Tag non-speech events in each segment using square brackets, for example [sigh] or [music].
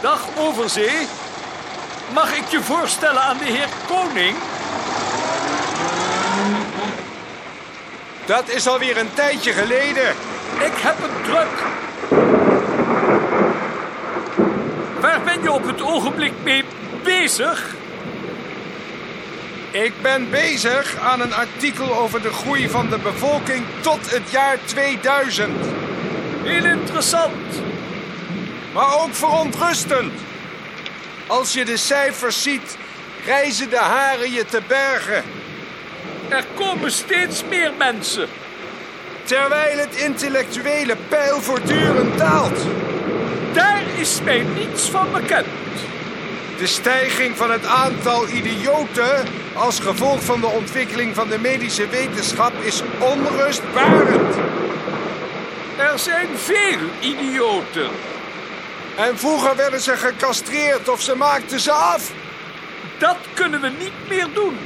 Dag Overzee. Mag ik je voorstellen aan de heer Koning? Dat is alweer een tijdje geleden. Ik heb het druk. Waar ben je op het ogenblik mee bezig? Ik ben bezig aan een artikel over de groei van de bevolking tot het jaar 2000. Heel interessant. Maar ook verontrustend. Als je de cijfers ziet, reizen de haren je te bergen. Er komen steeds meer mensen. Terwijl het intellectuele peil voortdurend daalt. Daar is mij niets van bekend. De stijging van het aantal idioten als gevolg van de ontwikkeling van de medische wetenschap is onrustbarend. Er zijn veel idioten. En vroeger werden ze gecastreerd of ze maakten ze af. Dat kunnen we niet meer doen.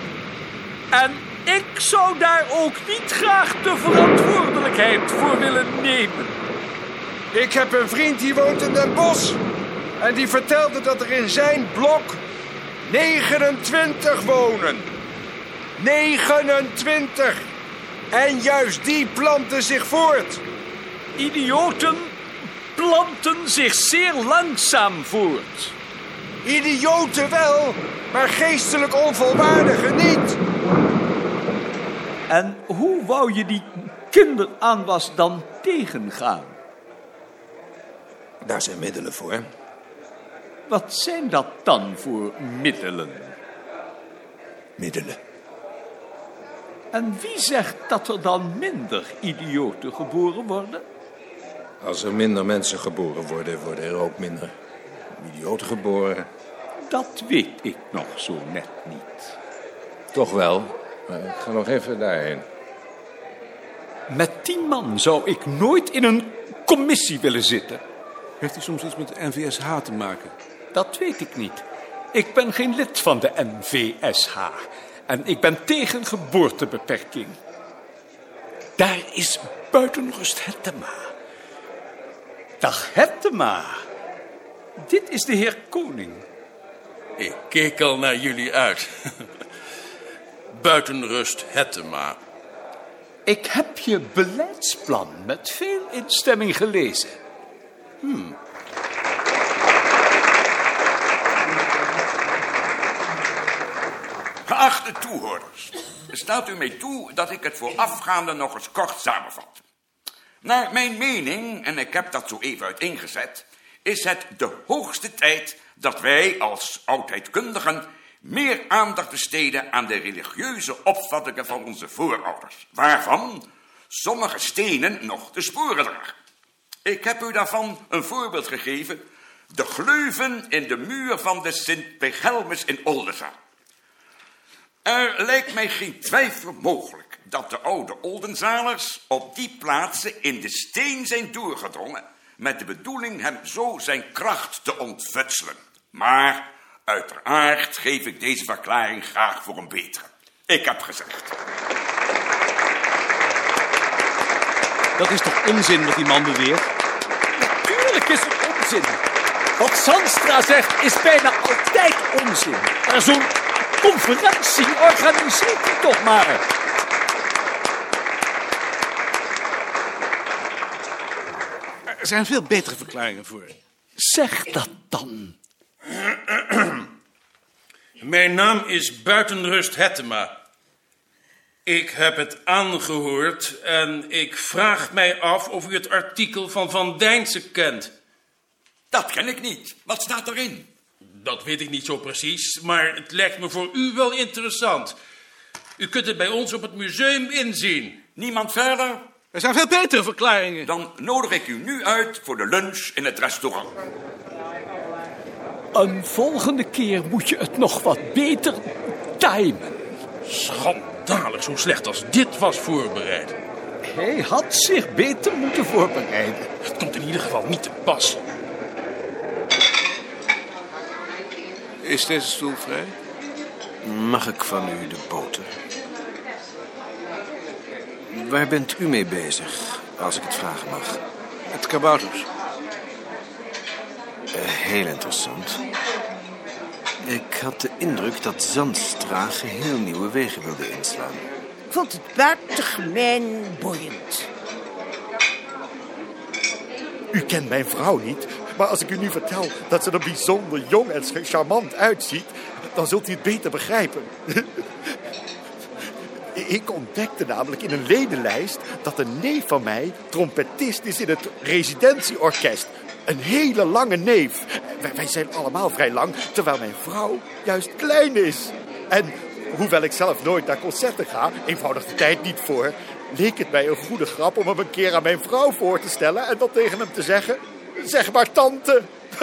En ik zou daar ook niet graag de verantwoordelijkheid voor willen nemen. Ik heb een vriend die woont in Den Bosch. En die vertelde dat er in zijn blok 29 wonen. 29! En juist die planten zich voort. Idioten planten zich zeer langzaam voort. Idioten wel, maar geestelijk onvolwaardigen niet. En hoe wou je die kinderaanwas dan tegengaan? Daar zijn middelen voor. Wat zijn dat dan voor middelen? Middelen. En wie zegt dat er dan minder idioten geboren worden? Als er minder mensen geboren worden, worden er ook minder idioten geboren. Dat weet ik nog zo net niet. Toch wel. Maar ik ga nog even daarheen. Met die man zou ik nooit in een commissie willen zitten. Heeft u soms iets met de NVSH te maken? Dat weet ik niet. Ik ben geen lid van de NVSH. En ik ben tegen geboortebeperking. Daar is buitenrust Hettema. Dag Hettema. Dit is de heer Koning. Ik keek al naar jullie uit. [laughs] Buitenrust Hettema. Ik heb je beleidsplan met veel instemming gelezen. Geachte toehoorders, staat u mij toe dat ik het voorafgaande nog eens kort samenvat. Naar mijn mening, en ik heb dat zo even uiteengezet, is het de hoogste tijd dat wij als oudheidkundigen meer aandacht besteden aan de religieuze opvattingen van onze voorouders, waarvan sommige stenen nog de sporen dragen. Ik heb u daarvan een voorbeeld gegeven, de gleuven in de muur van de Sint-Pegelmus in Oldenzaal. Er lijkt mij geen twijfel mogelijk dat de oude Oldenzalers op die plaatsen in de steen zijn doorgedrongen met de bedoeling hem zo zijn kracht te ontfutselen. Maar uiteraard geef ik deze verklaring graag voor een betere. Ik heb gezegd. Dat is toch onzin wat die man beweert? Natuurlijk is het onzin. Wat Sandstra zegt is bijna altijd onzin. Maar zo'n conferentie organiseert toch maar. Er zijn veel betere verklaringen voor. Zeg dat dan. Mijn naam is Buitenrust Hettema. Ik heb het aangehoord en ik vraag mij af of u het artikel van Van Dijnsen kent. Dat ken ik niet. Wat staat erin? Dat weet ik niet zo precies, maar het lijkt me voor u wel interessant. U kunt het bij ons op het museum inzien. Niemand verder? Er zijn veel betere verklaringen. Dan nodig ik u nu uit voor de lunch in het restaurant. Een volgende keer moet je het nog wat beter timen. Schandalig, zo slecht als dit was voorbereid. Hij had zich beter moeten voorbereiden. Het komt in ieder geval niet te pas. Is deze stoel vrij? Mag ik van u de boter? Waar bent u mee bezig, als ik het vragen mag? Het kabouters. heel interessant. Ik had de indruk dat Zandstra geheel nieuwe wegen wilde inslaan. Ik vond het buitengemeen boeiend. U kent mijn vrouw niet, maar als ik u nu vertel dat ze er bijzonder jong en charmant uitziet, dan zult u het beter begrijpen. [laughs] Ik ontdekte namelijk in een ledenlijst dat een neef van mij trompetist is in het residentieorkest. Een hele lange neef. Wij, zijn allemaal vrij lang, terwijl mijn vrouw juist klein is. En hoewel ik zelf nooit naar concerten ga, eenvoudig de tijd niet voor, leek het mij een goede grap om hem een keer aan mijn vrouw voor te stellen en dan tegen hem te zeggen: Zeg maar, tante. [laughs]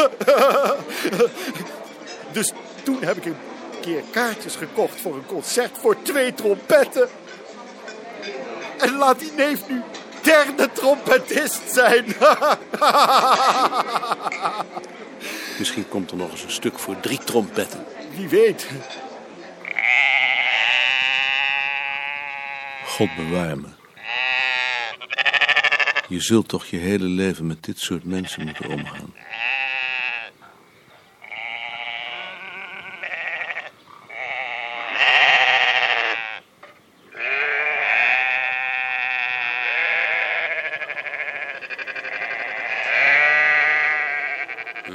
dus toen heb ik een keer kaartjes gekocht voor een concert voor twee trompetten. En laat die neef nu derde trompetist zijn. [laughs] Misschien komt er nog eens een stuk voor drie trompetten. Wie weet. God bewaar me. Je zult toch je hele leven met dit soort mensen moeten omgaan.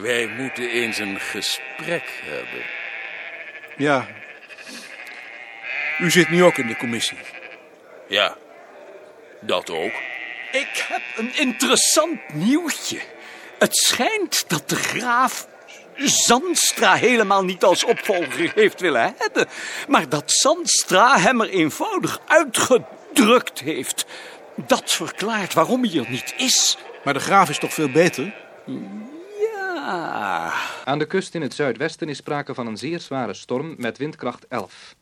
Wij moeten eens een gesprek hebben. Ja. U zit nu ook in de commissie. Ja, dat ook. Ik heb een interessant nieuwtje. Het schijnt dat de graaf Zandstra helemaal niet als opvolger heeft willen hebben. Maar dat Zandstra hem er eenvoudig uitgedrukt heeft. Dat verklaart waarom hij er niet is. Maar de graaf is toch veel beter? Ja. Aan de kust in het zuidwesten is sprake van een zeer zware storm met windkracht 11.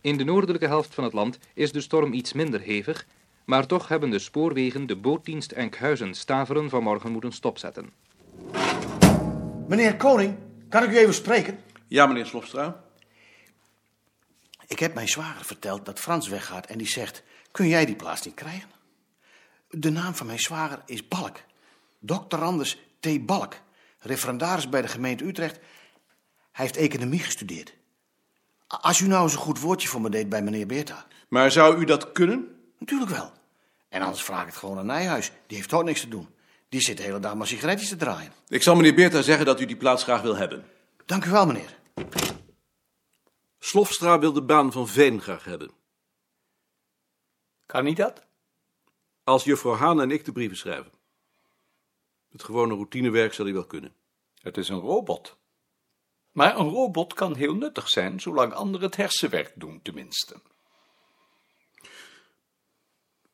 In de noordelijke helft van het land is de storm iets minder hevig, maar toch hebben de spoorwegen de bootdienst Enkhuizen Staveren vanmorgen moeten stopzetten. Meneer Koning, kan ik u even spreken? Ja, meneer Slofstra. Ik heb mijn zwager verteld dat Frans weggaat en die zegt... kun jij die plaats niet krijgen? De naam van mijn zwager is Balk. Dr. Anders T. Balk. Referendaris bij de gemeente Utrecht. Hij heeft economie gestudeerd. Als u nou eens een goed woordje voor me deed bij meneer Beerta. Maar zou u dat kunnen? Natuurlijk wel. En anders vraag ik het gewoon aan Nijhuis. Die heeft ook niks te doen. Die zit de hele dag maar sigaretjes te draaien. Ik zal meneer Beerta zeggen dat u die plaats graag wil hebben. Dank u wel, meneer. Slofstra wil de baan van Veen graag hebben. Kan niet dat? Als juffrouw Haan en ik de brieven schrijven. Het gewone routinewerk zal hij wel kunnen. Het is een robot. Maar een robot kan heel nuttig zijn, zolang anderen het hersenwerk doen, tenminste.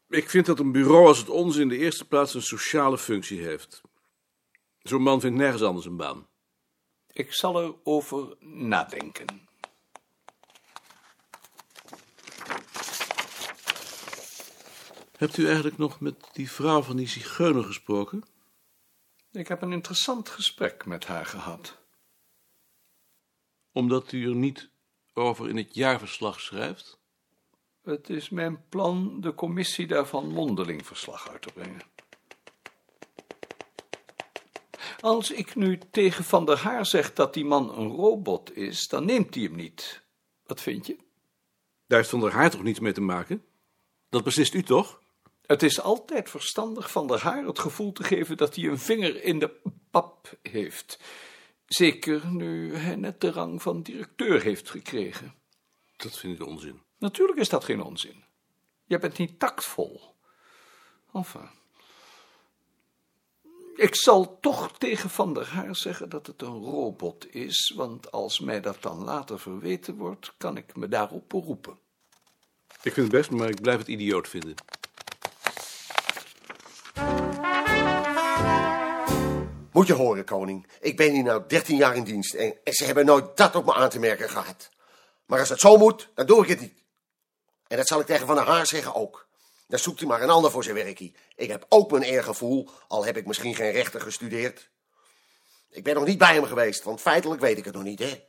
Ik vind dat een bureau als het onze in de eerste plaats een sociale functie heeft. Zo'n man vindt nergens anders een baan. Ik zal erover nadenken. Hebt u eigenlijk nog met die vrouw van die zigeuner gesproken? Ik heb een interessant gesprek met haar gehad. Omdat u er niet over in het jaarverslag schrijft? Het is mijn plan de commissie daarvan mondeling verslag uit te brengen. Als ik nu tegen Van der Haar zeg dat die man een robot is, dan neemt hij hem niet. Wat vind je? Daar heeft Van der Haar toch niets mee te maken? Dat beslist u toch? Het is altijd verstandig Van der Haar het gevoel te geven dat hij een vinger in de pap heeft. Zeker nu hij net de rang van directeur heeft gekregen. Dat vind ik onzin. Natuurlijk is dat geen onzin. Je bent niet tactvol. Enfin. Ik zal toch tegen Van der Haar zeggen dat het een robot is, want als mij dat dan later verweten wordt, kan ik me daarop beroepen. Ik vind het best, maar ik blijf het idioot vinden. Moet je horen, koning. Ik ben hier nou 13 jaar in dienst en, ze hebben nooit dat op me aan te merken gehad. Maar als het zo moet, dan doe ik het niet. En dat zal ik tegen Van der Haar zeggen ook. Dan zoekt hij maar een ander voor zijn werkie. Ik heb ook mijn eergevoel, al heb ik misschien geen rechten gestudeerd. Ik ben nog niet bij hem geweest, want feitelijk weet ik het nog niet, hè.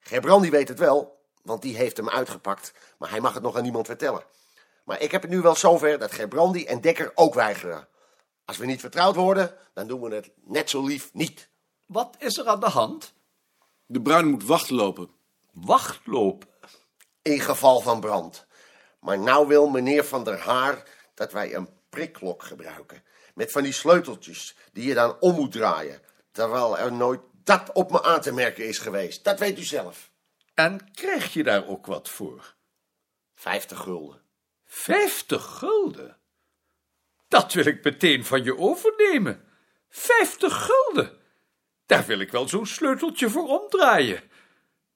Gerbrandi weet het wel, want die heeft hem uitgepakt, maar hij mag het nog aan niemand vertellen. Maar ik heb het nu wel zover dat Gerbrandi en Dekker ook weigeren. Als we niet vertrouwd worden, dan doen we het net zo lief niet. Wat is er aan de hand? De bruin moet wachtlopen. Wachtlopen? In geval van brand. Maar nou wil meneer Van der Haar dat wij een prikklok gebruiken. Met van die sleuteltjes die je dan om moet draaien. Terwijl er nooit dat op me aan te merken is geweest. Dat weet u zelf. En krijg je daar ook wat voor? Vijftig gulden. Vijftig gulden? Dat wil ik meteen van je overnemen. Vijftig gulden? Daar wil ik wel zo'n sleuteltje voor omdraaien.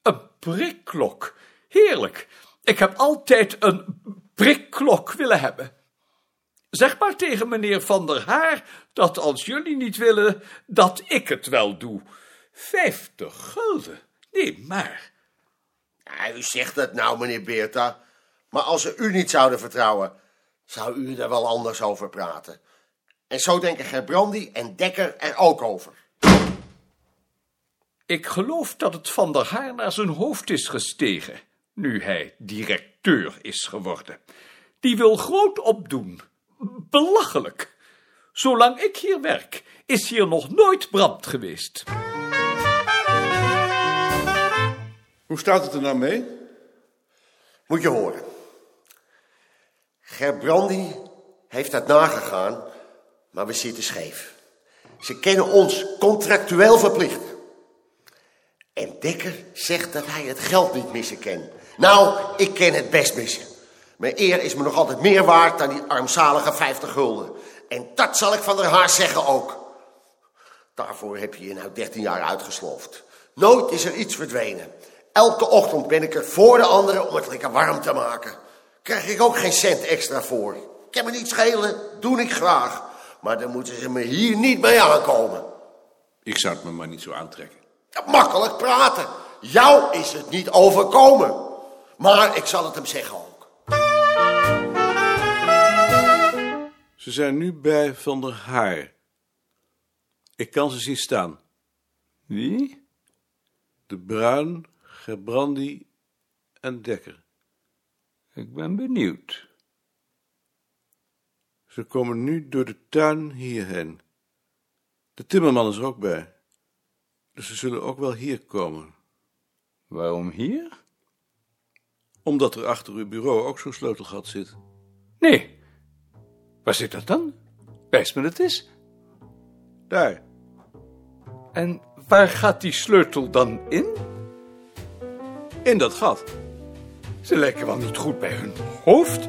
Een prikklok. Heerlijk. Ik heb altijd een prikklok willen hebben. Zeg maar tegen meneer Van der Haar dat als jullie niet willen, dat ik het wel doe. Vijftig gulden? Nee, maar... U zegt dat nou, meneer Beerta. Maar als ze u niet zouden vertrouwen, zou u er wel anders over praten. En zo denken Gerbrandi en Dekker er ook over. Ik geloof dat het Van der Haar naar zijn hoofd is gestegen, nu hij directeur is geworden. Die wil groot opdoen. Belachelijk. Zolang ik hier werk, is hier nog nooit brand geweest. Hoe staat het er nou mee? Moet je horen. Gerbrandi heeft dat nagegaan, maar we zitten scheef. Ze kennen ons contractueel verplicht. En Dekker zegt dat hij het geld niet missen kan. Nou, ik ken het best missen. Mijn eer is me nog altijd meer waard dan die armzalige 50 gulden. En dat zal ik van der Haar zeggen ook. Daarvoor heb je je nou 13 jaar uitgesloofd. Nooit is er iets verdwenen. Elke ochtend ben ik er voor de anderen om het lekker warm te maken. Krijg ik ook geen cent extra voor. Kan me niet schelen, doe ik graag. Maar dan moeten ze me hier niet mee aankomen. Ik zou het me maar niet zo aantrekken. Makkelijk praten. Jou is het niet overkomen. Maar ik zal het hem zeggen ook. Ze zijn nu bij Van der Haar. Ik kan ze zien staan. Wie? De Bruin, Gerbrandi en Dekker. Ik ben benieuwd. Ze komen nu door de tuin hierheen. De timmerman is er ook bij. Dus ze zullen ook wel hier komen. Waarom hier? Omdat er achter uw bureau ook zo'n sleutelgat zit. Nee. Waar zit dat dan? Wijs me het eens. Daar. En waar gaat die sleutel dan in? In dat gat. Ze lijken wel niet goed bij hun hoofd.